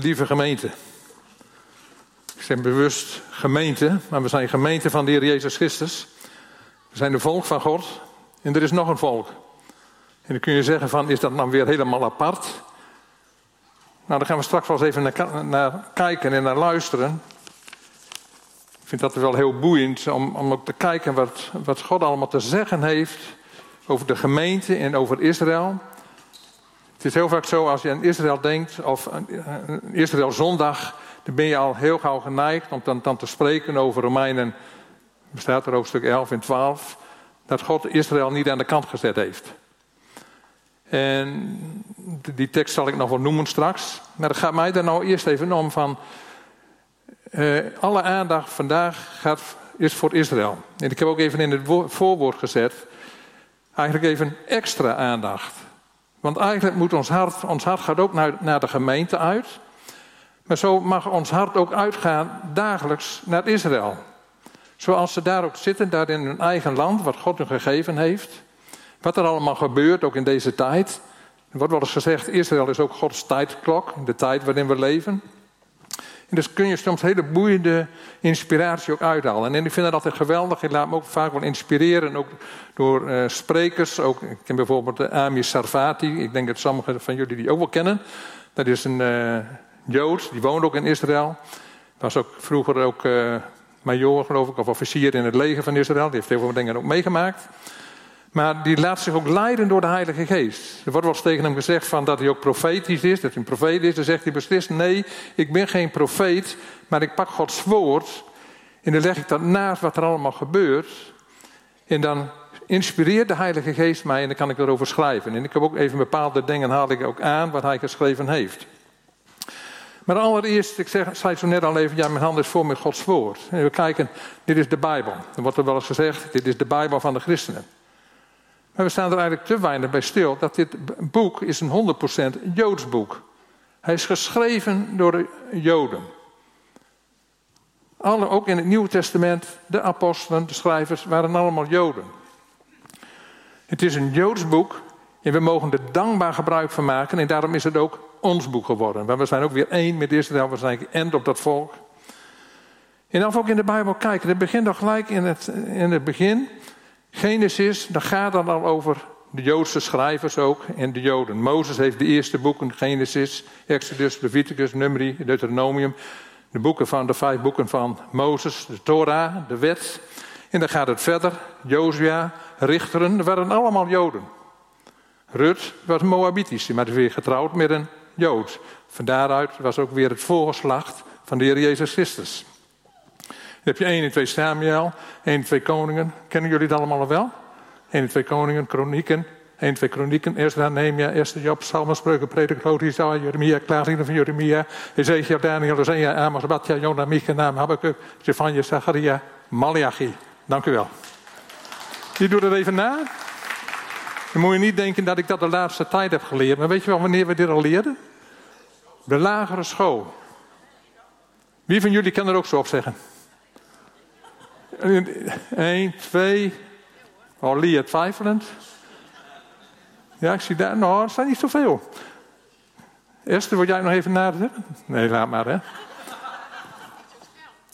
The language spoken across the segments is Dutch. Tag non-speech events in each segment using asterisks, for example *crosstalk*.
lieve gemeente. Ik zeg bewust gemeente, maar we zijn gemeente van de Heer Jezus Christus. We zijn de volk van God en er is nog een volk. En dan kun je zeggen van, is dat dan weer helemaal apart? Nou, daar gaan we straks wel eens even naar, naar kijken en naar luisteren. Ik vind dat wel heel boeiend om, om ook te kijken wat, wat God allemaal te zeggen heeft over de gemeente en over Israël. Het is heel vaak zo als je aan Israël denkt, of Israël zondag, dan ben je al heel gauw geneigd om dan, dan te spreken over Romeinen, bestaat er hoofdstuk 11 en 12, dat God Israël niet aan de kant gezet heeft. En die tekst zal ik nog wel noemen straks. Maar het gaat mij er nou eerst even om van. Uh, alle aandacht vandaag gaat, is voor Israël. En ik heb ook even in het voorwoord gezet. Eigenlijk even extra aandacht. Want eigenlijk moet ons hart, ons hart gaat ook naar, naar de gemeente uit. Maar zo mag ons hart ook uitgaan dagelijks naar Israël. Zoals ze daar ook zitten, daar in hun eigen land, wat God hun gegeven heeft. Wat er allemaal gebeurt, ook in deze tijd. Er wordt wel eens gezegd, Israël is ook Gods tijdklok, de tijd waarin we leven. En dus kun je soms hele boeiende inspiratie ook uithalen. En ik vind dat altijd geweldig. Ik laat me ook vaak wel inspireren, ook door uh, sprekers. Ook, ik ken bijvoorbeeld de Ami Sarvati. Ik denk dat sommigen van jullie die ook wel kennen. Dat is een uh, Jood, die woont ook in Israël. Was ook vroeger ook major, geloof ik, of officier in het leger van Israël. Die heeft heel veel dingen ook meegemaakt. Maar die laat zich ook leiden door de Heilige Geest. Er wordt wel eens tegen hem gezegd van dat hij ook profetisch is, dat hij een profeet is. Dan zegt hij beslist, nee, ik ben geen profeet, maar ik pak Gods woord en dan leg ik dat naast wat er allemaal gebeurt. En dan inspireert de Heilige Geest mij en dan kan ik erover schrijven. En ik heb ook even bepaalde dingen, haal ik ook aan wat hij geschreven heeft. Maar allereerst, ik zeg, zei zo net al even, ja, mijn hand is voor met Gods woord. En we kijken, dit is de Bijbel. Er wordt er wel eens gezegd, dit is de Bijbel van de christenen. Maar we staan er eigenlijk te weinig bij stil dat dit boek is een 100% Joods boek. Hij is geschreven door de Joden. Alle, ook in het Nieuwe Testament, de apostelen, de schrijvers, waren allemaal Joden. Het is een Joods boek en we mogen er dankbaar gebruik van maken. En daarom is het ook ons boek geworden. Want we zijn ook weer één met Israël, we zijn geënt op dat volk. En als we ook in de Bijbel kijken, het begint al gelijk in het, in het begin. Genesis, dat gaat dan al over de Joodse schrijvers ook en de Joden. Mozes heeft de eerste boeken, Genesis, Exodus, Leviticus, Numeri, Deuteronomium. De, boeken van, de vijf boeken van Mozes, de Torah, de wet. En dan gaat het verder. Jozua, Richteren, dat waren allemaal Joden. Rut was Moabitisch, maar is weer getrouwd met een Jood. Van daaruit was ook weer het voorgeslacht van de Heer Jezus Christus. Heb je 1 en 2 Samuel, 1 en 2 Koningen. Kennen jullie dat allemaal wel? 1 en 2 Koningen, Kronieken, 1 en 2 Kronieken, Ezra, Nehemia, Esther, Job, Psalmen, Spreuken, Prediker, Isaiah, Jeremia, Klaaglieden van Jeremia, Ezekiel, Daniel, Hosea, Amos, Batja, Jona, Micha, Naam, Habakkuk, Stefania, Zacharia, Malachi. Dank u wel. Je doet het even na. Dan moet je niet denken dat ik dat de laatste tijd heb geleerd. Maar weet je wel wanneer we dit al leerden? De lagere school. Wie van jullie kan er ook zo op zeggen? 1, 2. Oh, twijfelend. Ja, ik zie daar. Nou, er zijn niet zoveel. Esther, wil jij nog even nadenken? Nee, laat maar, hè.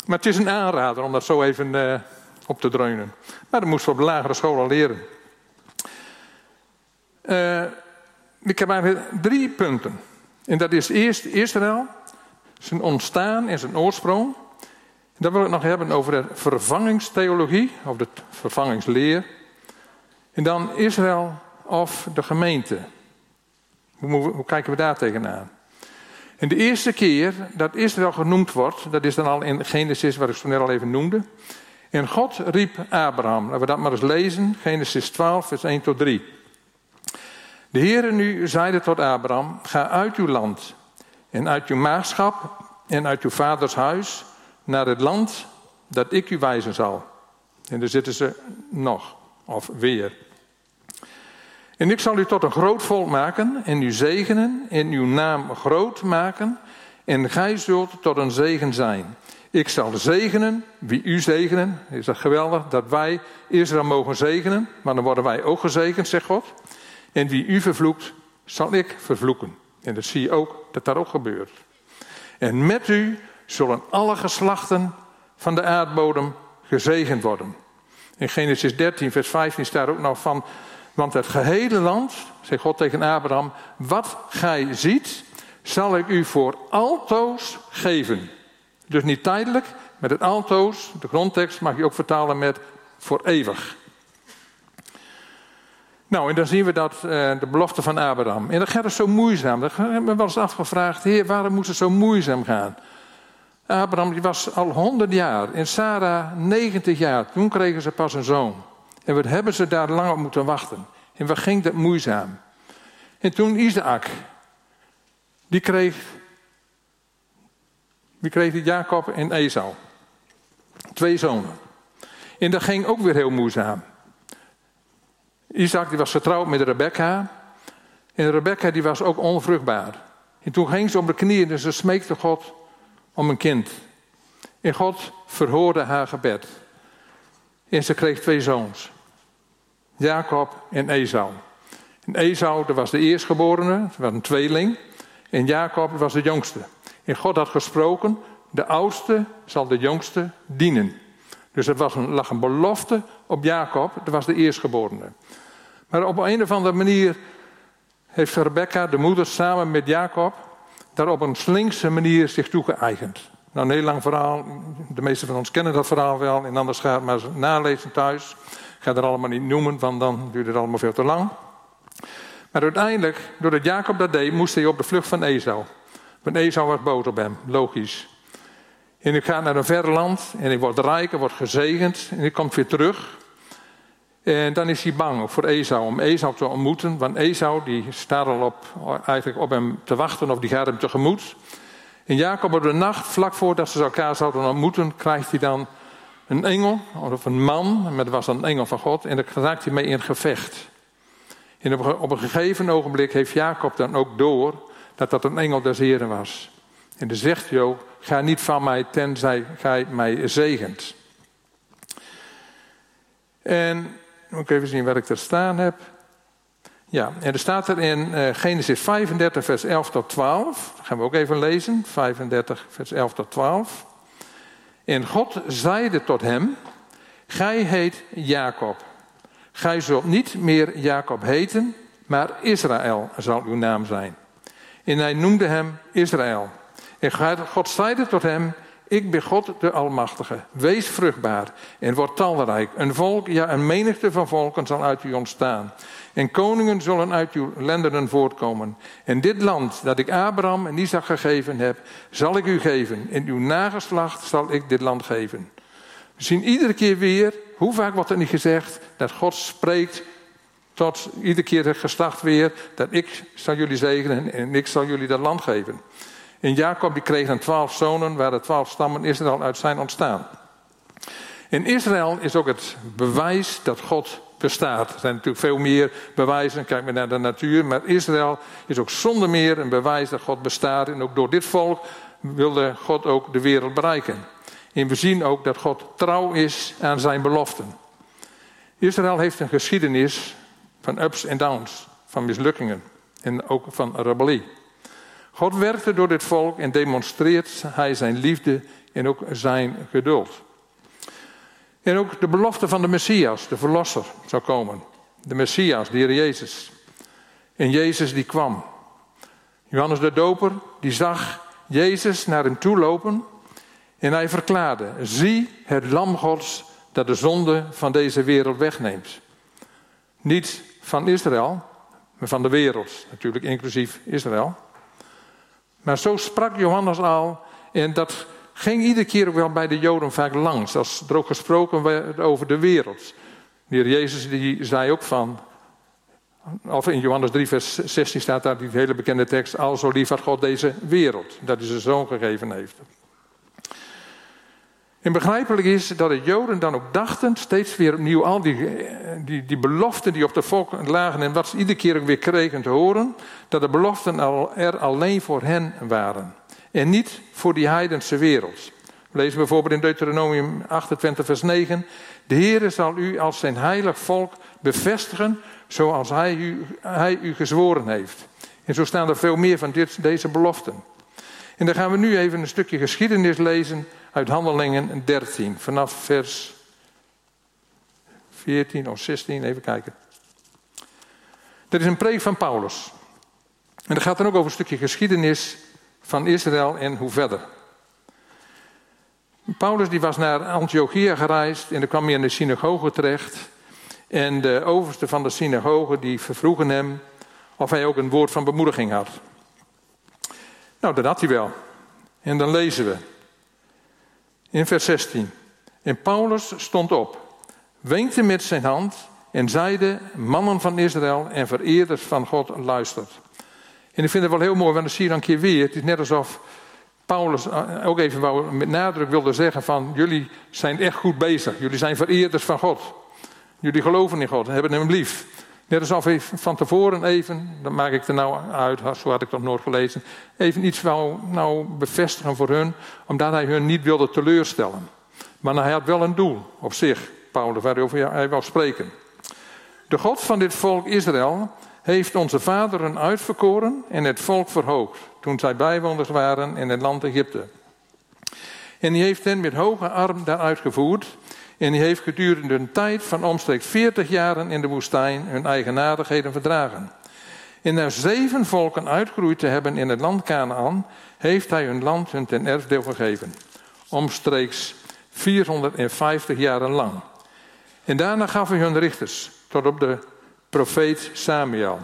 Maar het is een aanrader om dat zo even uh, op te dreunen. Maar dat moesten we op de lagere school al leren. Uh, ik heb eigenlijk drie punten. En dat is eerst Israël, zijn ontstaan en zijn oorsprong. Dan wil ik nog hebben over de vervangingstheologie, of de vervangingsleer. En dan Israël of de gemeente. Hoe, hoe, kijken we daar tegenaan? En de eerste keer dat Israël genoemd wordt, dat is dan al in Genesis, wat ik zo net al even noemde. En God riep Abraham. Laten we dat maar eens lezen. Genesis 12, vers 1 tot 3. De Heere nu zeide tot Abraham: Ga uit uw land en uit uw maagschap en uit uw vaders huis naar het land dat ik u wijzen zal. En daar zitten ze nog, of weer. En ik zal u tot een groot volk maken en u zegenen en uw naam groot maken en gij zult tot een zegen zijn. Ik zal zegenen wie u zegenen. Is dat geweldig dat wij Israël mogen zegenen, maar dan worden wij ook gezegend, zegt God. En wie u vervloekt, zal ik vervloeken. En dat zie je ook dat dat ook gebeurt. En met u zullen alle geslachten van de aardbodem gezegend worden. In Genesis 13, vers 15 staat ook nog van. Want het gehele land, zegt God tegen Abraham, wat gij ziet, zal ik u voor altoos geven. Dus niet tijdelijk, met het altoos, de grondtekst mag je ook vertalen met voor eeuwig. Nou, en dan zien we dat uh, de belofte van Abraham. En dat gaat het zo moeizaam. Dat hebben we wel eens afgevraagd, heer, waarom moest het zo moeizaam gaan? Abraham die was al 100 jaar en Sarah 90 jaar. Toen kregen ze pas een zoon. En wat hebben ze daar lang op moeten wachten? En wat ging dat moeizaam? En toen Isaac, die kreeg, die kreeg Jacob en Esau. Twee zonen. En dat ging ook weer heel moeizaam. Isaac die was getrouwd met Rebecca. En Rebecca die was ook onvruchtbaar. En toen ging ze op de knieën en ze smeekte God om een kind. En God verhoorde haar gebed. En ze kreeg twee zoons. Jacob en Esau. En Esau, dat was de eerstgeborene, dat was een tweeling. En Jacob was de jongste. En God had gesproken, de oudste zal de jongste dienen. Dus er was een, lag een belofte op Jacob, dat was de eerstgeborene. Maar op een of andere manier heeft Rebecca, de moeder, samen met Jacob, daar op een slinkse manier zich toegeëigend. Nou, een heel lang verhaal. De meeste van ons kennen dat verhaal wel. En anders gaat maar nalezen thuis. Ik ga het allemaal niet noemen, want dan duurt het allemaal veel te lang. Maar uiteindelijk, doordat Jacob dat deed, moest hij op de vlucht van Esau. Want Esau was boos op hem, logisch. En hij gaat naar een ver land en hij wordt rijk, hij wordt gezegend en hij komt weer terug. En dan is hij bang voor Esau, om Esau te ontmoeten. Want Esau die staat al op, eigenlijk op hem te wachten of die gaat hem tegemoet. En Jacob op de nacht, vlak voordat ze elkaar zouden ontmoeten, krijgt hij dan een engel, of een man, maar was een engel van God. En daar raakt hij mee in gevecht. En op een gegeven ogenblik heeft Jacob dan ook door dat dat een engel des Heren was. En dan zegt Jo, ga niet van mij tenzij gij mij zegent. En moet ik even zien waar ik er staan heb. Ja, en er staat er in uh, Genesis 35, vers 11 tot 12. Dat gaan we ook even lezen. 35, vers 11 tot 12. En God zeide tot hem: Gij heet Jacob. Gij zult niet meer Jacob heten, maar Israël zal uw naam zijn. En hij noemde hem Israël. En God zeide tot hem: ik ben God de Almachtige. Wees vruchtbaar en word talrijk. Een volk, ja, een menigte van volken zal uit u ontstaan. En koningen zullen uit uw lendenen voortkomen. En dit land dat ik Abraham en Isaac gegeven heb, zal ik u geven. In uw nageslacht zal ik dit land geven. We zien iedere keer weer, hoe vaak wordt er niet gezegd, dat God spreekt tot iedere keer het geslacht weer, dat ik zal jullie zegenen en ik zal jullie dat land geven. En Jacob kreeg dan twaalf zonen, waar de twaalf stammen Israël uit zijn ontstaan. In Israël is ook het bewijs dat God bestaat. Er zijn natuurlijk veel meer bewijzen, kijk maar naar de natuur. Maar Israël is ook zonder meer een bewijs dat God bestaat. En ook door dit volk wilde God ook de wereld bereiken. En we zien ook dat God trouw is aan zijn beloften. Israël heeft een geschiedenis van ups en downs, van mislukkingen en ook van rebellie. God werkte door dit volk en demonstreert hij zijn liefde en ook zijn geduld. En ook de belofte van de Messias, de Verlosser, zou komen. De Messias, de Heer Jezus. En Jezus die kwam. Johannes de Doper, die zag Jezus naar hem toe lopen. En hij verklaarde, zie het lam Gods dat de zonde van deze wereld wegneemt. Niet van Israël, maar van de wereld. Natuurlijk inclusief Israël. Maar zo sprak Johannes al. En dat ging iedere keer ook wel bij de Joden vaak langs. Als er ook gesproken werd over de wereld. De heer Jezus die zei ook van. Of in Johannes 3, vers 16 staat daar die hele bekende tekst. Al zo lief God deze wereld. Dat hij zijn zoon gegeven heeft. En begrijpelijk is dat de Joden dan ook dachten, steeds weer opnieuw al die, die, die beloften die op de volk lagen en wat ze iedere keer ook weer kregen te horen, dat de beloften er alleen voor hen waren en niet voor die heidense wereld. We lezen bijvoorbeeld in Deuteronomium 28, vers 9: De Heere zal u als zijn heilig volk bevestigen, zoals hij u, hij u gezworen heeft. En zo staan er veel meer van dit, deze beloften. En dan gaan we nu even een stukje geschiedenis lezen uit Handelingen 13, vanaf vers 14 of 16, even kijken. Dat is een preek van Paulus. En dat gaat dan ook over een stukje geschiedenis van Israël en hoe verder. Paulus die was naar Antiochia gereisd en dan kwam hij in de synagoge terecht. En de overste van de synagoge die vervroegen hem of hij ook een woord van bemoediging had. Nou, dat had hij wel. En dan lezen we in vers 16. En Paulus stond op, wenkte met zijn hand en zeide: Mannen van Israël en vereerders van God, luistert. En ik vind het wel heel mooi, want dan zie je dan een keer weer. Het is net alsof Paulus eh, ook even met nadruk wilde zeggen: van jullie zijn echt goed bezig. Jullie zijn vereerders van God. Jullie geloven in God en hebben hem lief. Net alsof hij van tevoren even, dat maak ik er nou uit, zo had ik dat nooit gelezen, even iets wou nou bevestigen voor hun, omdat hij hun niet wilde teleurstellen. Maar hij had wel een doel op zich, Paulus, waarover hij wou spreken. De God van dit volk Israël heeft onze vaderen uitverkoren en het volk verhoogd, toen zij bijwoners waren in het land Egypte. En hij heeft hen met hoge arm daaruit gevoerd en die heeft gedurende een tijd van omstreeks 40 jaren in de woestijn hun eigenaardigheden verdragen. En na zeven volken uitgeroeid te hebben in het land Canaan, heeft hij hun land hun ten erfdeel gegeven. Omstreeks 450 jaren lang. En daarna gaf hij hun richters, tot op de profeet Samuel.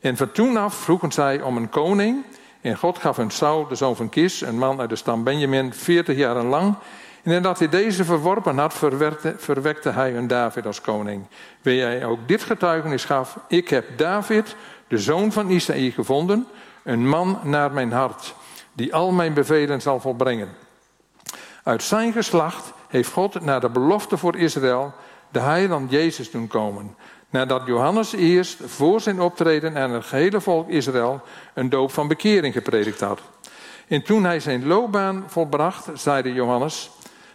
En van toen af vroegen zij om een koning. En God gaf hun Saul, de zoon van Kis, een man uit de stam Benjamin, 40 jaren lang. En nadat hij deze verworpen had, verwekte hij een David als koning. Wie hij ook dit getuigenis gaf: Ik heb David, de zoon van Isaïe, gevonden, een man naar mijn hart, die al mijn bevelen zal volbrengen. Uit zijn geslacht heeft God naar de belofte voor Israël de heiland Jezus doen komen. Nadat Johannes eerst voor zijn optreden aan het gehele volk Israël een doop van bekering gepredikt had. En toen hij zijn loopbaan volbracht, zeide Johannes: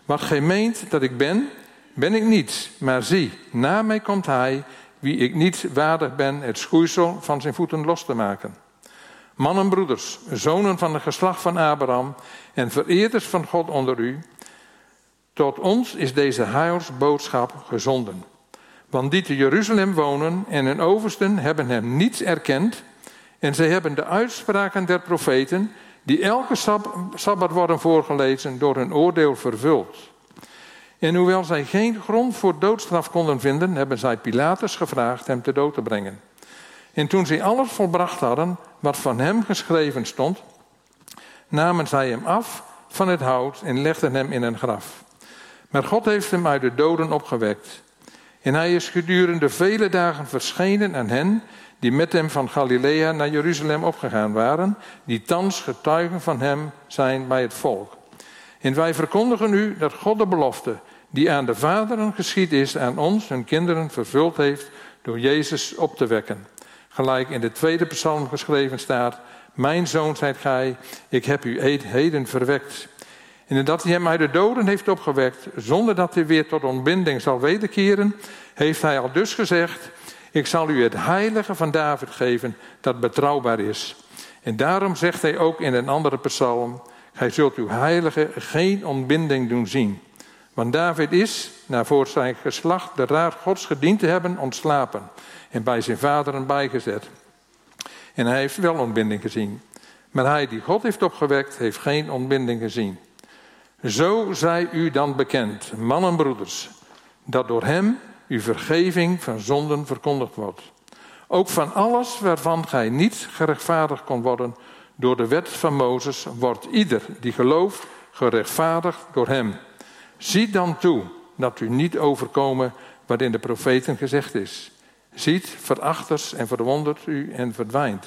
wat gij meent dat ik ben, ben ik niet. Maar zie, na mij komt hij, wie ik niet waardig ben het schoeisel van zijn voeten los te maken. Mannen, broeders, zonen van het geslacht van Abraham en vereerders van God onder u, tot ons is deze heilsboodschap gezonden. Want die te Jeruzalem wonen en hun oversten hebben hem niets erkend en zij hebben de uitspraken der profeten die elke sabbat worden voorgelezen, door hun oordeel vervuld. En hoewel zij geen grond voor doodstraf konden vinden, hebben zij Pilatus gevraagd hem te dood te brengen. En toen zij alles volbracht hadden wat van hem geschreven stond, namen zij hem af van het hout en legden hem in een graf. Maar God heeft hem uit de doden opgewekt. En hij is gedurende vele dagen verschenen aan hen die met hem van Galilea naar Jeruzalem opgegaan waren, die thans getuigen van hem zijn bij het volk. En wij verkondigen u dat God de belofte die aan de vaderen geschied is, aan ons, hun kinderen, vervuld heeft door Jezus op te wekken. Gelijk in de tweede psalm geschreven staat, mijn zoon zijt gij, ik heb u heden verwekt. En dat hij hem uit de doden heeft opgewekt, zonder dat hij weer tot ontbinding zal wederkeren, heeft hij al dus gezegd, ik zal u het heilige van David geven dat betrouwbaar is. En daarom zegt hij ook in een andere psalm: Gij zult uw heilige geen ontbinding doen zien. Want David is, na voor zijn geslacht de raad Gods gediend te hebben, ontslapen en bij zijn vaderen bijgezet. En hij heeft wel ontbinding gezien. Maar hij die God heeft opgewekt, heeft geen ontbinding gezien. Zo zij u dan bekend, mannen en broeders, dat door hem uw vergeving van zonden verkondigd wordt. Ook van alles waarvan gij niet gerechtvaardigd kon worden door de wet van Mozes, wordt ieder die gelooft gerechtvaardigd door hem. Ziet dan toe dat u niet overkomen wat in de profeten gezegd is. Ziet, verachters en verwondert u en verdwijnt.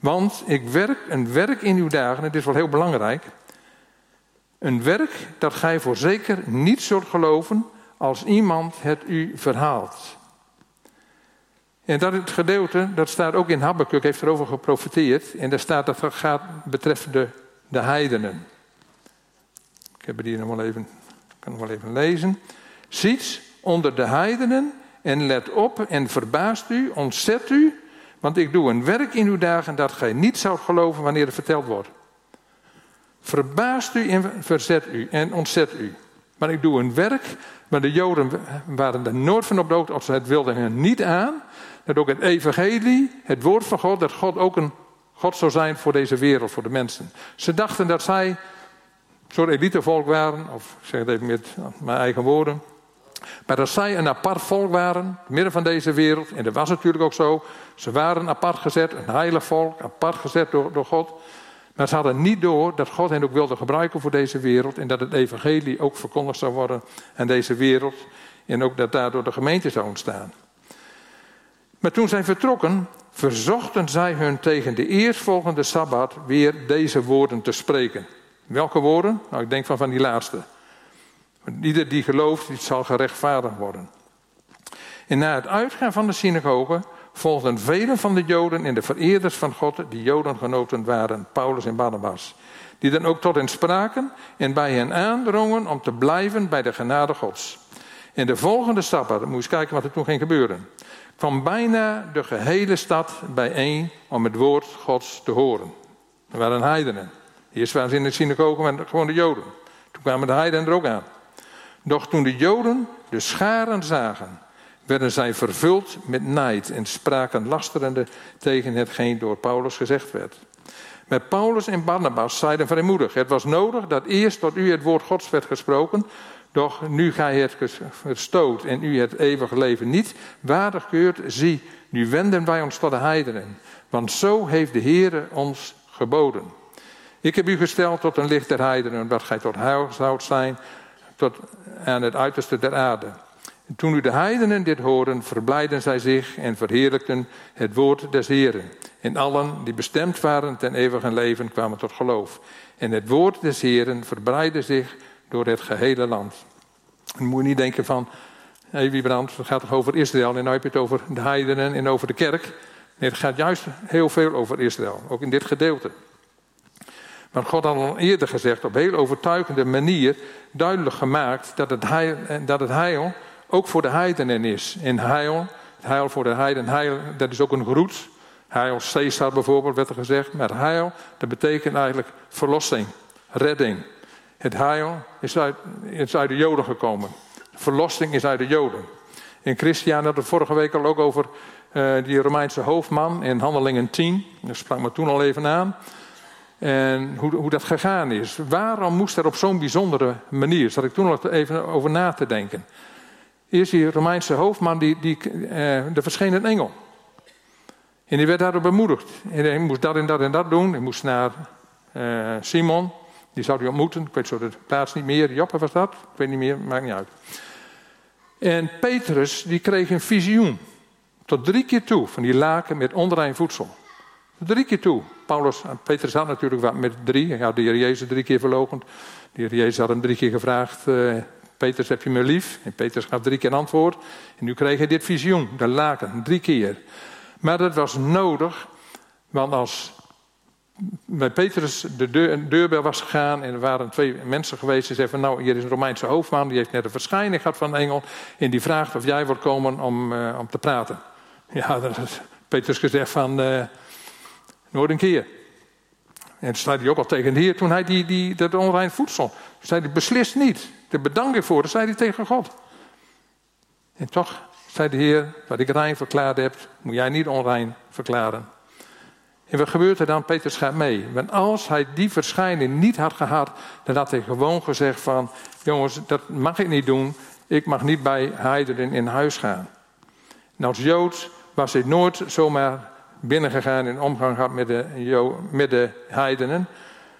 Want ik werk een werk in uw dagen, het is wel heel belangrijk. Een werk dat gij voorzeker niet zult geloven als iemand het u verhaalt. En dat het gedeelte, dat staat ook in Habakkuk, heeft erover geprofiteerd. En daar staat dat gaat betreffende de heidenen. Ik heb het hier nog wel even, kan nog wel even lezen. Ziet onder de heidenen en let op en verbaast u, ontzet u. Want ik doe een werk in uw dagen dat gij niet zou geloven wanneer het verteld wordt. Verbaast u en verzet u en ontzet u. Maar ik doe een werk, maar de Joden waren er nooit van op dood als ze het wilden niet aan. Dat ook het evangelie, het woord van God, dat God ook een God zou zijn voor deze wereld, voor de mensen. Ze dachten dat zij soort elitevolk waren, of ik zeg het even met mijn eigen woorden. Maar dat zij een apart volk waren, midden van deze wereld, en dat was natuurlijk ook zo. Ze waren apart gezet, een heilig volk, apart gezet door, door God. Maar ze hadden niet door dat God hen ook wilde gebruiken voor deze wereld. En dat het evangelie ook verkondigd zou worden aan deze wereld. En ook dat daardoor de gemeente zou ontstaan. Maar toen zij vertrokken, verzochten zij hun tegen de eerstvolgende Sabbat weer deze woorden te spreken. Welke woorden? Nou, ik denk van, van die laatste. Ieder die gelooft, die zal gerechtvaardigd worden. En na het uitgaan van de synagoge volgden velen van de Joden en de vereerders van God, die Jodengenoten waren, Paulus en Barnabas. Die dan ook tot hen spraken en bij hen aandrongen om te blijven bij de genade Gods. En de volgende Sabbat, moet je kijken wat er toen ging gebeuren, kwam bijna de gehele stad bijeen om het woord Gods te horen. Er waren heidenen. Eerst waren ze in de synagoge, maar gewoon de Joden. Toen kwamen de heidenen er ook aan. Doch toen de Joden de scharen zagen, werden zij vervuld met nijd en spraken lasterende tegen hetgeen door Paulus gezegd werd. Met Paulus en Barnabas zeiden vrijmoedig: Het was nodig dat eerst tot u het woord Gods werd gesproken, doch nu gij het verstoot en u het eeuwige leven niet waardig keurt, zie, nu wenden wij ons tot de heidenen. Want zo heeft de Heere ons geboden. Ik heb u gesteld tot een licht der heidenen, dat gij tot heil zoudt zijn, tot aan het uiterste der aarde. En toen nu de heidenen dit hoorden, verblijden zij zich en verheerlijkten het woord des Heren. En allen die bestemd waren ten eeuwige leven kwamen tot geloof. En het woord des Heren verbreidde zich door het gehele land. En moet je niet denken van, hé hey, Wiebrand, het gaat toch over Israël en nu heb je het over de heidenen en over de kerk. Nee, het gaat juist heel veel over Israël, ook in dit gedeelte. Maar God had al eerder gezegd, op heel overtuigende manier, duidelijk gemaakt dat het heil, dat het heil ook voor de heidenen is. En heil, heil voor de heiden, heil, dat is ook een groet. Heil Caesar bijvoorbeeld werd er gezegd. Maar heil, dat betekent eigenlijk verlossing, redding. Het heil is uit, uit de Joden gekomen. Verlossing is uit de Joden. In Christian had het vorige week al ook over uh, die Romeinse hoofdman in Handelingen 10. Dat sprak me toen al even aan. En hoe, hoe dat gegaan is. Waarom moest er op zo'n bijzondere manier? Zat ik toen al even over na te denken. Eerst die Romeinse hoofdman, die, die, uh, er verscheen een engel. En die werd daardoor bemoedigd. En hij moest dat en dat en dat doen. Hij moest naar uh, Simon. Die zou hij ontmoeten. Ik weet zo de plaats niet meer. Joppe was dat? Ik weet niet meer, maakt niet uit. En Petrus, die kreeg een visioen. Tot drie keer toe, van die laken met onrein voedsel. Drie keer toe. Paulus, Petrus had natuurlijk wat met drie. Hij had de heer Jezus drie keer verlogend. De heer Jezus had hem drie keer gevraagd... Uh, Petrus, heb je me lief? En Petrus gaf drie keer antwoord. En nu kreeg hij dit visioen, de laken, drie keer. Maar dat was nodig, want als bij Petrus de deur, deurbel was gegaan en er waren twee mensen geweest die zeiden nou hier is een Romeinse hoofdman, die heeft net een verschijning gehad van een engel en die vraagt of jij wilt komen om, uh, om te praten. Ja, *laughs* dat Petrus gezegd van uh, nooit een keer. En toen zei hij ook al tegen de Heer toen hij die, die, dat onrein voedsel. Toen zei hij beslist niet. Daar bedank ik voor. Dat zei hij tegen God. En toch zei de Heer, wat ik rein verklaard heb, moet jij niet onrein verklaren. En wat gebeurt er dan? Petrus gaat mee. Want als hij die verschijning niet had gehad, dan had hij gewoon gezegd van, jongens, dat mag ik niet doen. Ik mag niet bij heidenen in huis gaan. En als Jood was hij nooit zomaar binnengegaan in omgang gehad met de, met de heidenen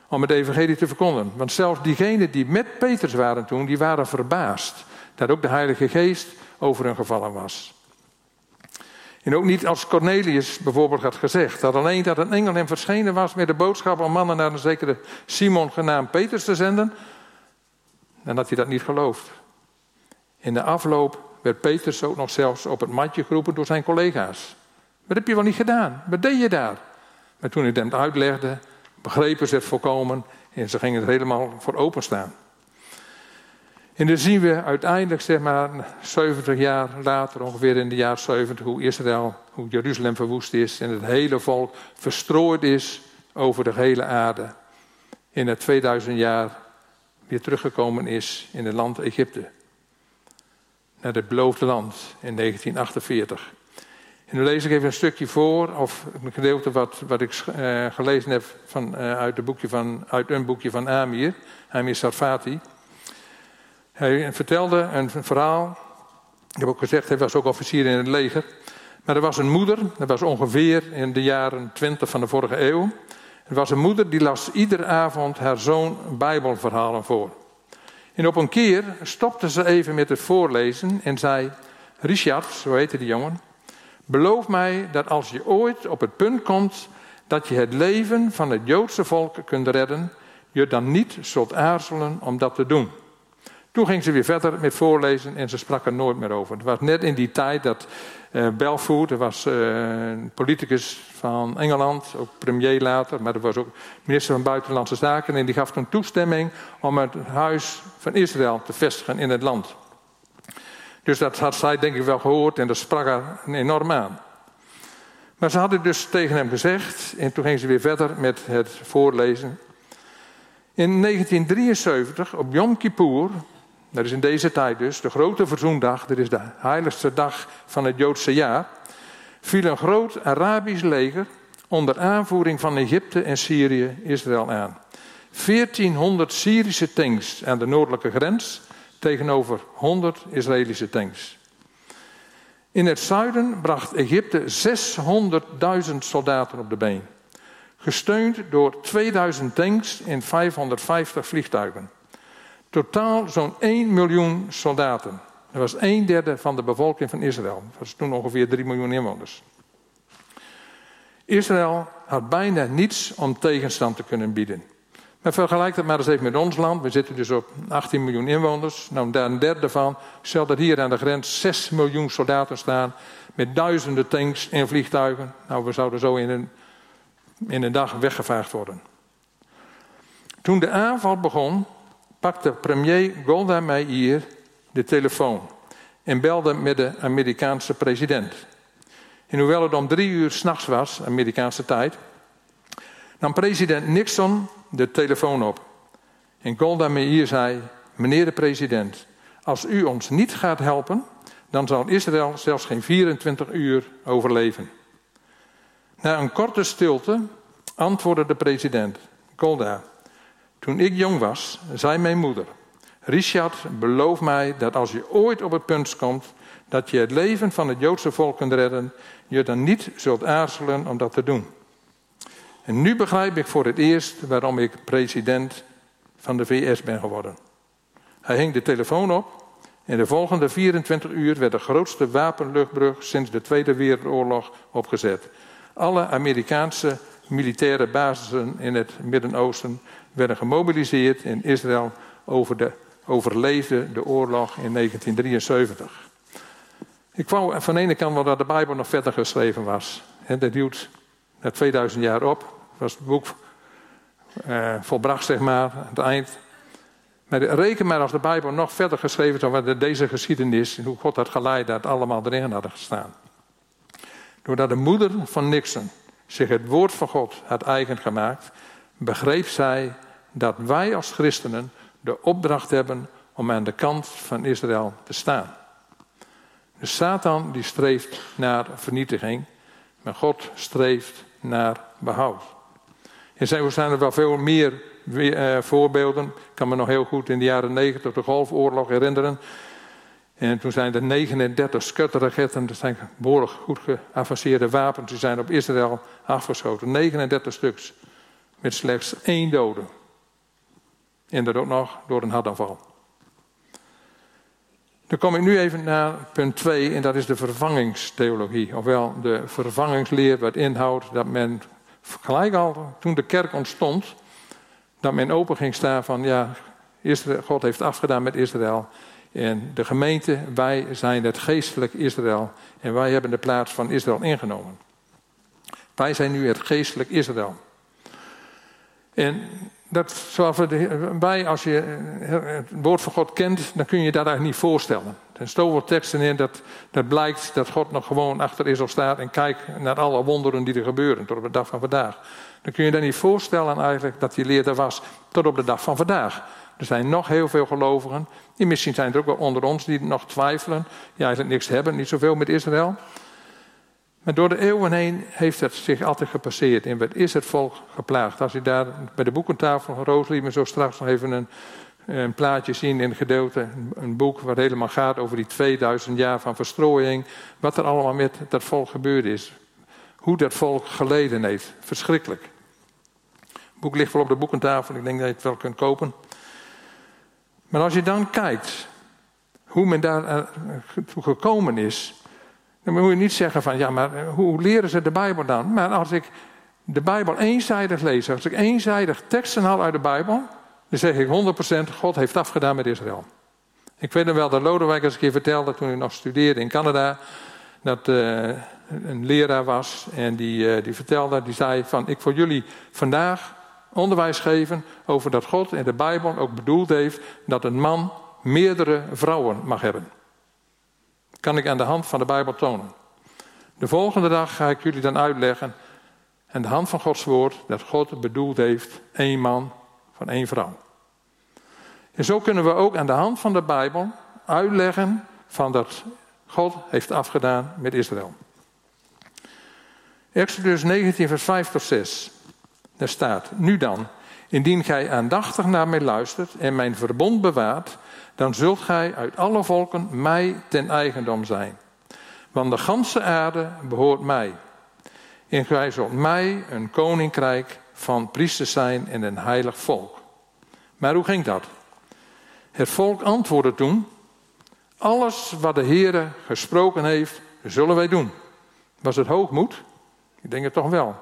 om het evangelie te verkondigen. Want zelfs diegenen die met Petrus waren toen, die waren verbaasd dat ook de Heilige Geest over hun gevallen was. En ook niet als Cornelius bijvoorbeeld had gezegd, dat alleen dat een engel hem verschenen was met de boodschap om mannen naar een zekere Simon genaamd Petrus te zenden, dan had hij dat niet geloofd. In de afloop werd Petrus ook nog zelfs op het matje geroepen door zijn collega's. Wat heb je wel niet gedaan? Wat deed je daar? Maar toen ik hem uitlegde, begrepen ze het volkomen en ze gingen er helemaal voor openstaan. En dan zien we uiteindelijk, zeg maar, 70 jaar later, ongeveer in de jaar 70, hoe Israël, hoe Jeruzalem verwoest is en het hele volk verstrooid is over de hele aarde. in het 2000 jaar weer teruggekomen is in het land Egypte. Naar het beloofde land in 1948. Nu lees ik even een stukje voor, of een gedeelte wat, wat ik uh, gelezen heb van, uh, uit, een boekje van, uit een boekje van Amir, Amir Sarfati. Hij vertelde een verhaal. Ik heb ook gezegd, hij was ook officier in het leger. Maar er was een moeder, dat was ongeveer in de jaren 20 van de vorige eeuw. Er was een moeder die las iedere avond haar zoon Bijbelverhalen voor. En op een keer stopte ze even met het voorlezen en zei: Richard, zo heette die jongen, beloof mij dat als je ooit op het punt komt dat je het leven van het Joodse volk kunt redden, je dan niet zult aarzelen om dat te doen. Toen ging ze weer verder met voorlezen en ze sprak er nooit meer over. Het was net in die tijd dat uh, er was uh, een politicus van Engeland, ook premier later, maar er was ook minister van Buitenlandse Zaken. En die gaf toen toestemming om het huis van Israël te vestigen in het land. Dus dat had zij denk ik wel gehoord en dat sprak haar enorm aan. Maar ze hadden dus tegen hem gezegd, en toen ging ze weer verder met het voorlezen. In 1973, op Yom Kippur, dat is in deze tijd dus, de grote verzoendag, dat is de heiligste dag van het Joodse jaar, viel een groot Arabisch leger onder aanvoering van Egypte en Syrië Israël aan. 1400 Syrische tanks aan de noordelijke grens tegenover 100 Israëlische tanks. In het zuiden bracht Egypte 600.000 soldaten op de been, gesteund door 2000 tanks en 550 vliegtuigen. Totaal zo'n 1 miljoen soldaten. Dat was een derde van de bevolking van Israël. Dat was toen ongeveer 3 miljoen inwoners. Israël had bijna niets om tegenstand te kunnen bieden. Maar vergelijk dat maar eens even met ons land. We zitten dus op 18 miljoen inwoners. Nou, daar een derde van. Stel dat hier aan de grens 6 miljoen soldaten staan. Met duizenden tanks en vliegtuigen. Nou, we zouden zo in een, in een dag weggevaagd worden. Toen de aanval begon, pakte premier Golda Meir de telefoon en belde met de Amerikaanse president. En hoewel het om drie uur s'nachts was, Amerikaanse tijd, nam president Nixon de telefoon op. En Golda Meir zei: Meneer de president, als u ons niet gaat helpen, dan zal Israël zelfs geen 24 uur overleven. Na een korte stilte antwoordde de president: Golda, toen ik jong was, zei mijn moeder: Richard, beloof mij dat als je ooit op het punt komt dat je het leven van het Joodse volk kunt redden, je dan niet zult aarzelen om dat te doen. En nu begrijp ik voor het eerst waarom ik president van de VS ben geworden. Hij hing de telefoon op en de volgende 24 uur werd de grootste wapenluchtbrug sinds de Tweede Wereldoorlog opgezet. Alle Amerikaanse militaire basissen in het Midden-Oosten werden gemobiliseerd in Israël over de, overleefde de oorlog in 1973. Ik wou van de ene kant wel dat de Bijbel nog verder geschreven was. En dat duwt na 2000 jaar op. was het boek eh, volbracht, zeg maar, aan het eind. Maar reken maar als de Bijbel nog verder geschreven zou worden, deze geschiedenis, hoe God had geleid, dat allemaal erin hadden gestaan. Doordat de moeder van Nixon zich het woord van God had eigen gemaakt, begreep zij dat wij als christenen de opdracht hebben om aan de kant van Israël te staan. De Satan die streeft naar vernietiging, maar God streeft naar behoud. Zo zijn er wel veel meer eh, voorbeelden. Ik kan me nog heel goed in de jaren 90 de Golfoorlog herinneren. En toen zijn er 39 skutterraketten, dat zijn behoorlijk goed geavanceerde wapens, die zijn op Israël afgeschoten. 39 stuks. Met slechts één dode. En dat ook nog door een hartaanval. Dan kom ik nu even naar punt 2 en dat is de vervangingstheologie. Ofwel de vervangingsleer wat inhoudt dat men gelijk al toen de kerk ontstond, dat men open ging staan van ja, God heeft afgedaan met Israël. En de gemeente, wij zijn het geestelijk Israël en wij hebben de plaats van Israël ingenomen. Wij zijn nu het geestelijk Israël. En dat, zoals wij, als je het woord van God kent, dan kun je dat eigenlijk niet voorstellen. Er staan zoveel teksten in dat, dat blijkt dat God nog gewoon achter Israël staat en kijkt naar alle wonderen die er gebeuren tot op de dag van vandaag. Dan kun je je niet voorstellen eigenlijk dat die leer er was tot op de dag van vandaag. Er zijn nog heel veel gelovigen, die misschien zijn er ook wel onder ons die nog twijfelen, die eigenlijk niks hebben, niet zoveel met Israël. Maar door de eeuwen heen heeft het zich altijd gepasseerd. En wat is het volk geplaagd? Als je daar bij de boekentafel van me zo straks nog even een, een plaatje zien in het gedeelte. Een boek waar helemaal gaat over die 2000 jaar van verstrooiing. Wat er allemaal met dat volk gebeurd is. Hoe dat volk geleden heeft. Verschrikkelijk. Het boek ligt wel op de boekentafel. Ik denk dat je het wel kunt kopen. Maar als je dan kijkt hoe men daar gekomen is dan moet je niet zeggen van, ja, maar eh, hoe leren ze de Bijbel dan? Maar als ik de Bijbel eenzijdig lees, als ik eenzijdig teksten haal uit de Bijbel, dan zeg ik 100% God heeft afgedaan met Israël. Ik weet nog wel dat Lodewijk eens een keer vertelde toen hij nog studeerde in Canada, dat uh, een leraar was en die, uh, die vertelde, die zei van, ik voor jullie vandaag onderwijs geven over dat God in de Bijbel ook bedoeld heeft dat een man meerdere vrouwen mag hebben kan ik aan de hand van de Bijbel tonen. De volgende dag ga ik jullie dan uitleggen aan de hand van Gods woord dat God bedoeld heeft één man van één vrouw. En zo kunnen we ook aan de hand van de Bijbel uitleggen van dat God heeft afgedaan met Israël. Exodus 19, vers 5 tot 6. Daar staat: Nu dan, indien gij aandachtig naar mij luistert en mijn verbond bewaart, dan zult gij uit alle volken mij ten eigendom zijn. Want de ganse aarde behoort mij. En gij zult mij een koninkrijk van priesters zijn en een heilig volk. Maar hoe ging dat? Het volk antwoordde toen: Alles wat de Heere gesproken heeft, zullen wij doen. Was het hoogmoed? Ik denk het toch wel.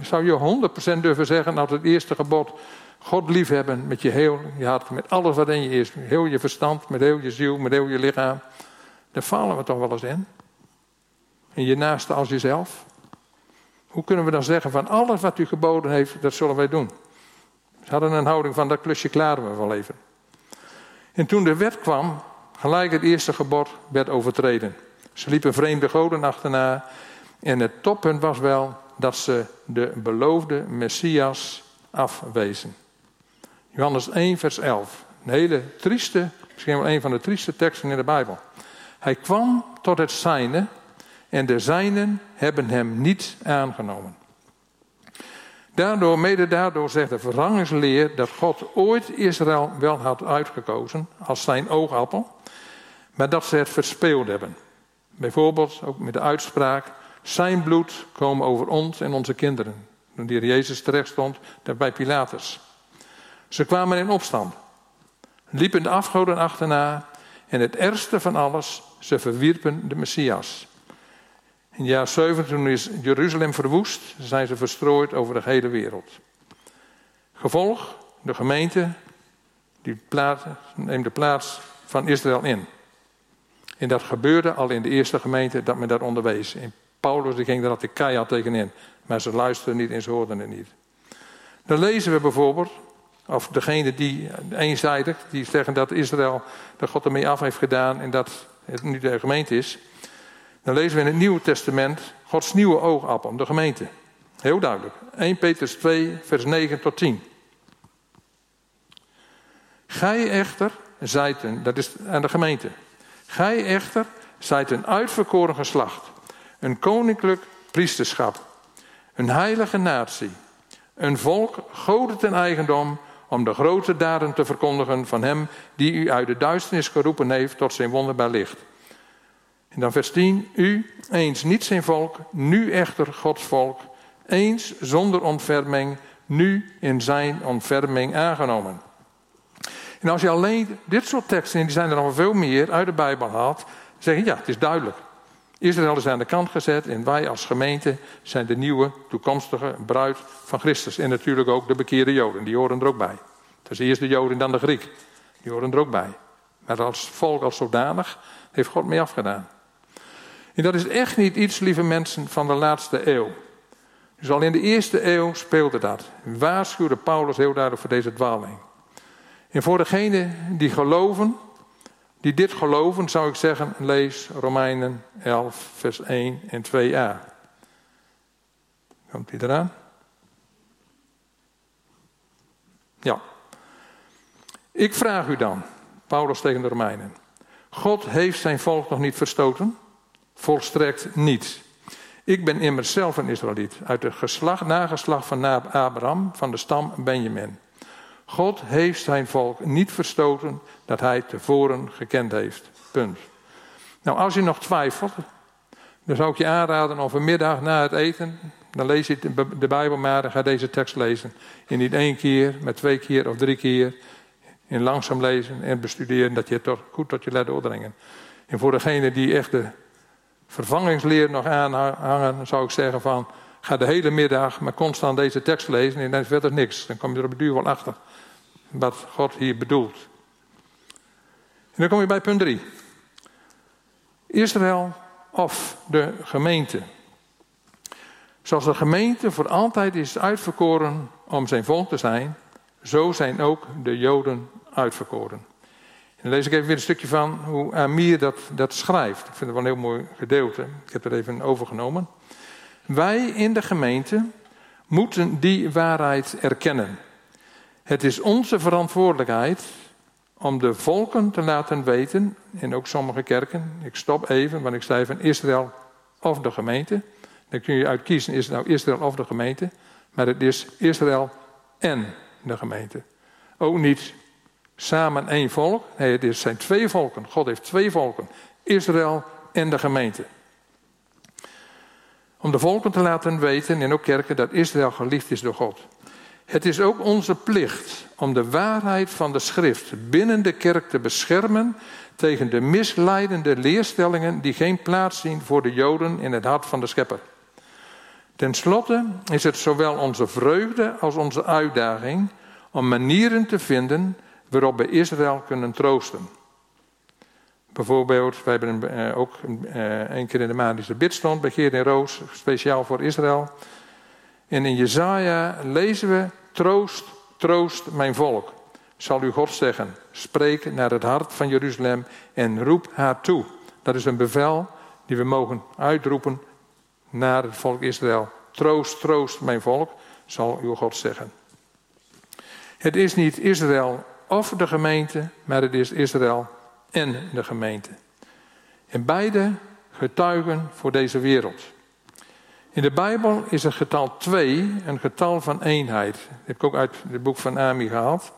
Zou je 100% durven zeggen dat het eerste gebod God liefhebben met je heel je hart, met alles wat in je is. Heel je verstand, met heel je ziel, met heel je lichaam. Daar falen we toch wel eens in. En je naaste als jezelf. Hoe kunnen we dan zeggen van alles wat u geboden heeft, dat zullen wij doen. Ze hadden een houding van dat klusje klaren we wel even. En toen de wet kwam, gelijk het eerste gebod werd overtreden. Ze liepen vreemde goden achterna. En het toppunt was wel dat ze de beloofde Messias afwezen. Johannes 1, vers 11. Een hele trieste, misschien wel een van de trieste teksten in de Bijbel. Hij kwam tot het zijne en de zijnen hebben hem niet aangenomen. Daardoor, mede daardoor zegt de vervangingsleer dat God ooit Israël wel had uitgekozen als zijn oogappel, maar dat ze het verspeeld hebben. Bijvoorbeeld ook met de uitspraak: Zijn bloed komen over ons en onze kinderen. Toen die Jezus terecht stond, bij Pilatus. Ze kwamen in opstand, liepen de afgoden achterna en het ergste van alles, ze verwierpen de Messias. In jaar 7, toen is Jeruzalem verwoest, zijn ze verstrooid over de hele wereld. Gevolg, de gemeente, die plaats, neemt de plaats van Israël in. En dat gebeurde al in de eerste gemeente dat men daar onderwees. En Paulus die ging daar altijd keihard tegenin. Maar ze luisterden niet en ze hoorden het niet. Dan lezen we bijvoorbeeld of degene die eenzijdig, die zeggen dat Israël, dat God ermee af heeft gedaan en dat het nu de gemeente is. Dan lezen we in het Nieuwe Testament Gods nieuwe oogappel, de gemeente. Heel duidelijk. 1 Petrus 2, vers 9 tot 10. Gij echter zijt een, dat is aan de gemeente. Gij echter zijt een uitverkoren geslacht, een koninklijk priesterschap, een heilige natie, een volk goden ten eigendom om de grote daden te verkondigen van Hem die u uit de duisternis geroepen heeft tot zijn wonderbaar licht. En dan vers 10, u eens niet zijn volk, nu echter Gods volk, eens zonder ontferming, nu in zijn ontferming aangenomen. En als je alleen dit soort teksten, en die zijn er nog veel meer, uit de Bijbel haalt, zeg je ja, het is duidelijk. Israël is aan de kant gezet en wij als gemeente zijn de nieuwe toekomstige bruid van Christus. En natuurlijk ook de bekeerde Joden, die horen er ook bij. Dus eerst de Joden en dan de Griek, die horen er ook bij. Maar als volk als zodanig heeft God mee afgedaan. En dat is echt niet iets, lieve mensen, van de laatste eeuw. Dus al in de eerste eeuw speelde dat. Waarschuwde Paulus heel duidelijk voor deze dwaling. En voor degenen die geloven, die dit geloven, zou ik zeggen, lees Romeinen 11, vers 1 en 2a. Komt die eraan? Ja. Ik vraag u dan, Paulus tegen de Romeinen. God heeft zijn volk nog niet verstoten? Volstrekt niet. Ik ben immers zelf een Israëliet, uit het geslacht, nageslacht van Abraham, van de stam Benjamin. God heeft zijn volk niet verstoten dat hij tevoren gekend heeft. Punt. Nou, als je nog twijfelt, dan zou ik je aanraden om vanmiddag na het eten, dan lees je de Bijbel maar, dan ga deze tekst lezen. En niet één keer, maar twee keer of drie keer. In langzaam lezen en bestuderen, dat je het toch goed tot je let doordringen. En voor degene die echt de vervangingsleer nog aanhangen, zou ik zeggen van, ga de hele middag maar constant deze tekst lezen en dan is verder niks. Dan kom je er op de duur wel achter wat God hier bedoelt. En dan kom je bij punt 3. Israël of de gemeente. Zoals de gemeente voor altijd is uitverkoren om zijn volk te zijn, zo zijn ook de Joden uitverkoren. En dan lees ik even weer een stukje van hoe Amir dat, dat schrijft. Ik vind het wel een heel mooi gedeelte. Ik heb het even overgenomen. Wij in de gemeente moeten die waarheid erkennen. Het is onze verantwoordelijkheid om de volken te laten weten, en ook sommige kerken, ik stop even, want ik zei van Israël of de gemeente. Dan kun je uitkiezen, is het nou Israël of de gemeente? Maar het is Israël en de gemeente. Ook niet samen één volk. Nee, het zijn twee volken. God heeft twee volken. Israël en de gemeente. Om de volken te laten weten, en ook kerken, dat Israël geliefd is door God. Het is ook onze plicht om de waarheid van de schrift binnen de kerk te beschermen tegen de misleidende leerstellingen die geen plaats zien voor de Joden in het hart van de schepper. Ten slotte is het zowel onze vreugde als onze uitdaging om manieren te vinden waarop we Israël kunnen troosten. Bijvoorbeeld, we hebben eh, ook eh, een keer in de maand de bidstond bij Geert Roos, speciaal voor Israël. En in Jezaja lezen we, troost, troost mijn volk. Zal u God zeggen, spreek naar het hart van Jeruzalem en roep haar toe. Dat is een bevel die we mogen uitroepen naar het volk Israël. Troost, troost mijn volk, zal uw God zeggen. Het is niet Israël of de gemeente, maar het is Israël en de gemeente. En beide getuigen voor deze wereld. In de Bijbel is het getal 2 een getal van eenheid. Dat heb ik ook uit het boek van Ami gehaald.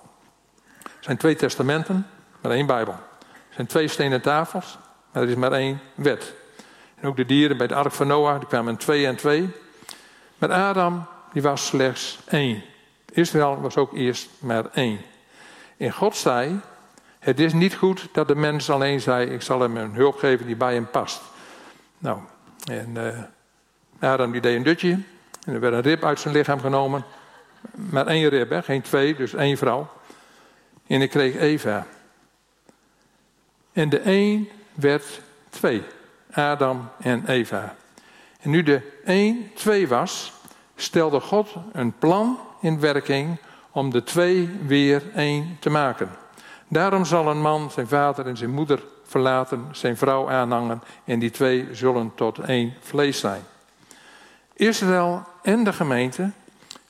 Er zijn twee testamenten, maar één Bijbel. Er zijn twee stenen tafels, maar er is maar één wet. En ook de dieren bij de ark van Noach, die kwamen twee en twee. Maar Adam, die was slechts één. Israël was ook eerst maar één. En God zei, het is niet goed dat de mens alleen zei, ik zal hem een hulp geven die bij hem past. Nou, en uh, Adam die deed een dutje. En er werd een rib uit zijn lichaam genomen. Maar één rib, hè? geen twee, dus één vrouw. En ik kreeg Eva. En de één werd twee. Adam en Eva. En nu de één twee was, stelde God een plan in werking om de twee weer één te maken. Daarom zal een man zijn vader en zijn moeder verlaten, zijn vrouw aanhangen en die twee zullen tot één vlees zijn. Israël en de gemeente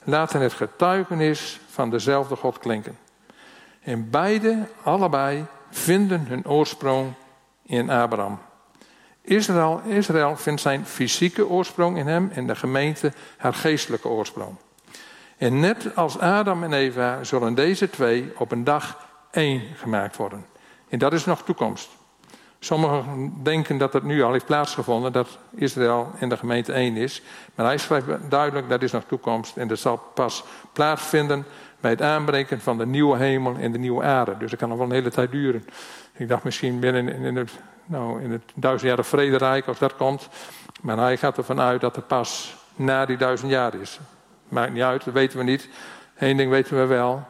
laten het getuigenis van dezelfde God klinken. En beide, allebei, vinden hun oorsprong in Abraham. Israël, Israël vindt zijn fysieke oorsprong in hem en de gemeente haar geestelijke oorsprong. En net als Adam en Eva zullen deze twee op een dag één gemaakt worden. En dat is nog toekomst. Sommigen denken dat het nu al heeft plaatsgevonden, dat Israël en de gemeente één is. Maar hij schrijft duidelijk dat is nog toekomst en dat zal pas plaatsvinden bij het aanbreken van de nieuwe hemel en de nieuwe aarde. Dus dat kan nog wel een hele tijd duren. Ik dacht misschien binnen in het, nou, in het duizendjarige vrederijk als dat komt. Maar hij gaat ervan uit dat het pas na die duizend jaar is. Maakt niet uit, dat weten we niet. Eén ding weten we wel.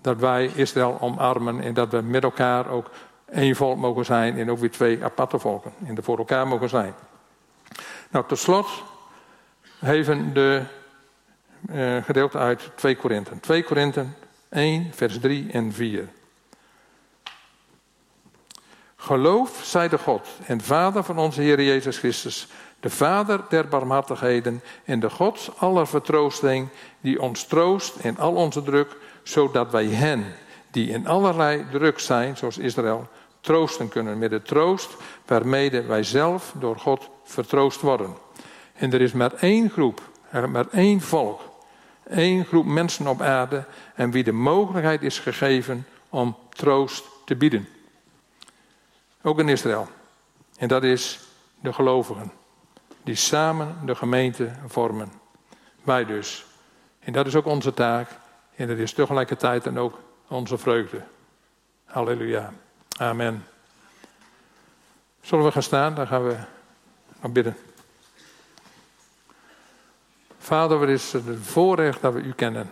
Dat wij Israël omarmen en dat we met elkaar ook één volk mogen zijn en ook weer twee aparte volken. En er voor elkaar mogen zijn. Nou, tot slot even de uh, gedeelte uit 2 Korinthe. 2 Korinthe 1, vers 3 en 4. Geloof, zij de God en Vader van onze Heer Jezus Christus, de Vader der barmhartigheden en de God aller vertroosting, die ons troost in al onze druk, zodat wij hen, die in allerlei druk zijn, zoals Israël, troosten kunnen met de troost waarmee wij zelf door God vertroost worden. En er is maar één groep, maar één volk, één groep mensen op aarde en wie de mogelijkheid is gegeven om troost te bieden. Ook in Israël. En dat is de gelovigen, die samen de gemeente vormen. Wij dus. En dat is ook onze taak. En dat is tegelijkertijd dan ook onze vreugde. Halleluja. Amen. Zullen we gaan staan? Dan gaan we nog bidden. Vader, wat is het voorrecht dat we u kennen.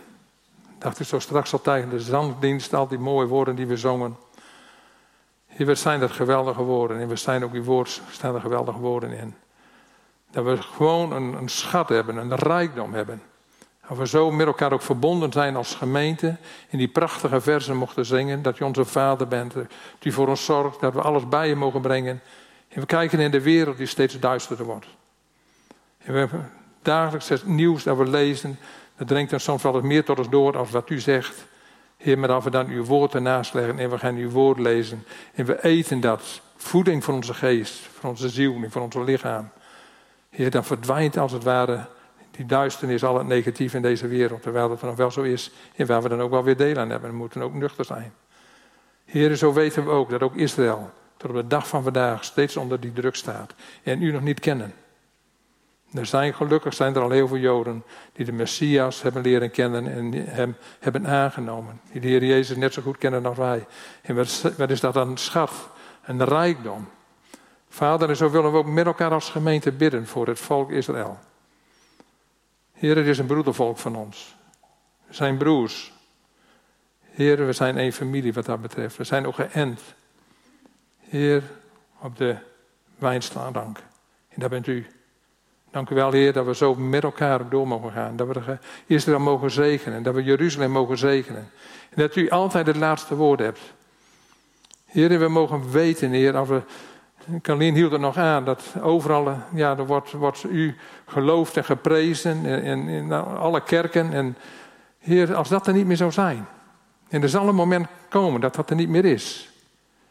Dacht ik zo straks al tegen de zanddienst, al die mooie woorden die we zongen. Heer, we zijn dat geweldige woorden en we zijn ook uw woord, staan er geweldige woorden in. Dat we gewoon een, een schat hebben, een rijkdom hebben. Dat we zo met elkaar ook verbonden zijn als gemeente. In die prachtige versen mochten zingen. Dat je onze vader bent. Dat u voor ons zorgt. Dat we alles bij je mogen brengen. En we kijken in de wereld die steeds duisterder wordt. En we hebben dagelijks het nieuws dat we lezen. Dat dringt dan soms wel eens meer tot ons door als wat u zegt. Heer, maar als we dan uw woord ernaast leggen en we gaan uw woord lezen. En we eten dat. Voeding voor onze geest, voor onze ziel en voor ons lichaam. Heer, dan verdwijnt als het ware die duisternis, al het negatief in deze wereld. Terwijl het nog wel zo is en waar we dan ook wel weer deel aan hebben. We moeten ook nuchter zijn. Heer, zo weten we ook dat ook Israël tot op de dag van vandaag steeds onder die druk staat. En u nog niet kennen. Er zijn gelukkig zijn er al heel veel Joden die de Messias hebben leren kennen en hem hebben aangenomen. Die de Heer Jezus net zo goed kennen als wij. En wat is dat een schat, een rijkdom. Vader, en zo willen we ook met elkaar als gemeente bidden voor het volk Israël. Heer, het is een broedervolk van ons. We zijn broers. Heer, we zijn één familie wat dat betreft. We zijn ook geënt. Heer, op de wijnslaandank. En daar bent u. Dank u wel, Heer, dat we zo met elkaar door mogen gaan. Dat we Israël mogen zegenen. Dat we Jeruzalem mogen zegenen. En dat u altijd het laatste woord hebt. Heer, we mogen weten, Heer, als we Carlien hield er nog aan dat overal, ja, er wordt, wordt u geloofd en geprezen in, in, alle kerken. En Heer, als dat er niet meer zou zijn. En er zal een moment komen dat dat er niet meer is.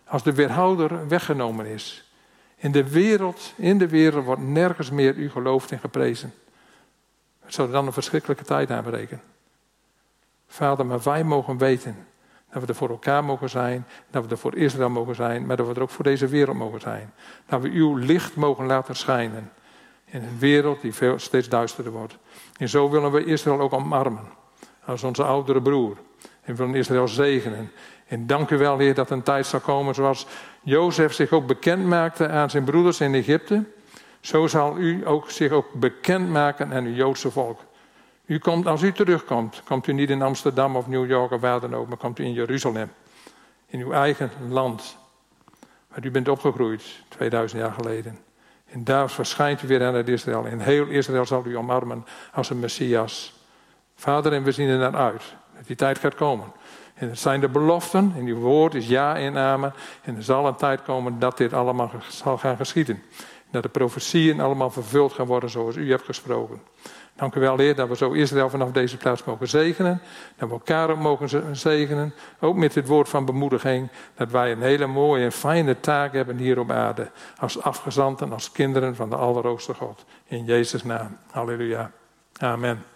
Als de weerhouder weggenomen is. In de wereld, in de wereld wordt nergens meer u geloofd en geprezen. Het zou dan een verschrikkelijke tijd aanbreken. Vader, maar wij mogen weten dat we er voor elkaar mogen zijn. Dat we er voor Israël mogen zijn. Maar dat we er ook voor deze wereld mogen zijn. Dat we uw licht mogen laten schijnen. In een wereld die veel, steeds duisterder wordt. En zo willen we Israël ook omarmen. Als onze oudere broer. En willen Israël zegenen. En dank u wel, Heer, dat een tijd zal komen zoals Jozef zich ook bekend maakte aan zijn broeders in Egypte. Zo zal u ook zich ook bekend maken aan uw Joodse volk. U komt, als u terugkomt, komt u niet in Amsterdam of New York of waar dan ook, maar komt u in Jeruzalem. In uw eigen land. Waar u bent opgegroeid, 2000 jaar geleden. En daar verschijnt u weer aan het Israël. En heel Israël zal u omarmen als een Messias. Vader, en we zien er naar uit. Dat die tijd gaat komen. En het zijn de beloften. En uw woord is ja en amen. En er zal een tijd komen dat dit allemaal zal gaan geschieden. Dat de profetieën allemaal vervuld gaan worden zoals u hebt gesproken. Dank u wel, Heer, dat we zo Israël vanaf deze plaats mogen zegenen. Dat we elkaar ook mogen zegenen. Ook met dit woord van bemoediging. Dat wij een hele mooie en fijne taak hebben hier op aarde. Als afgezanten, als kinderen van de Allerhoogste God. In Jezus' naam. Halleluja. Amen.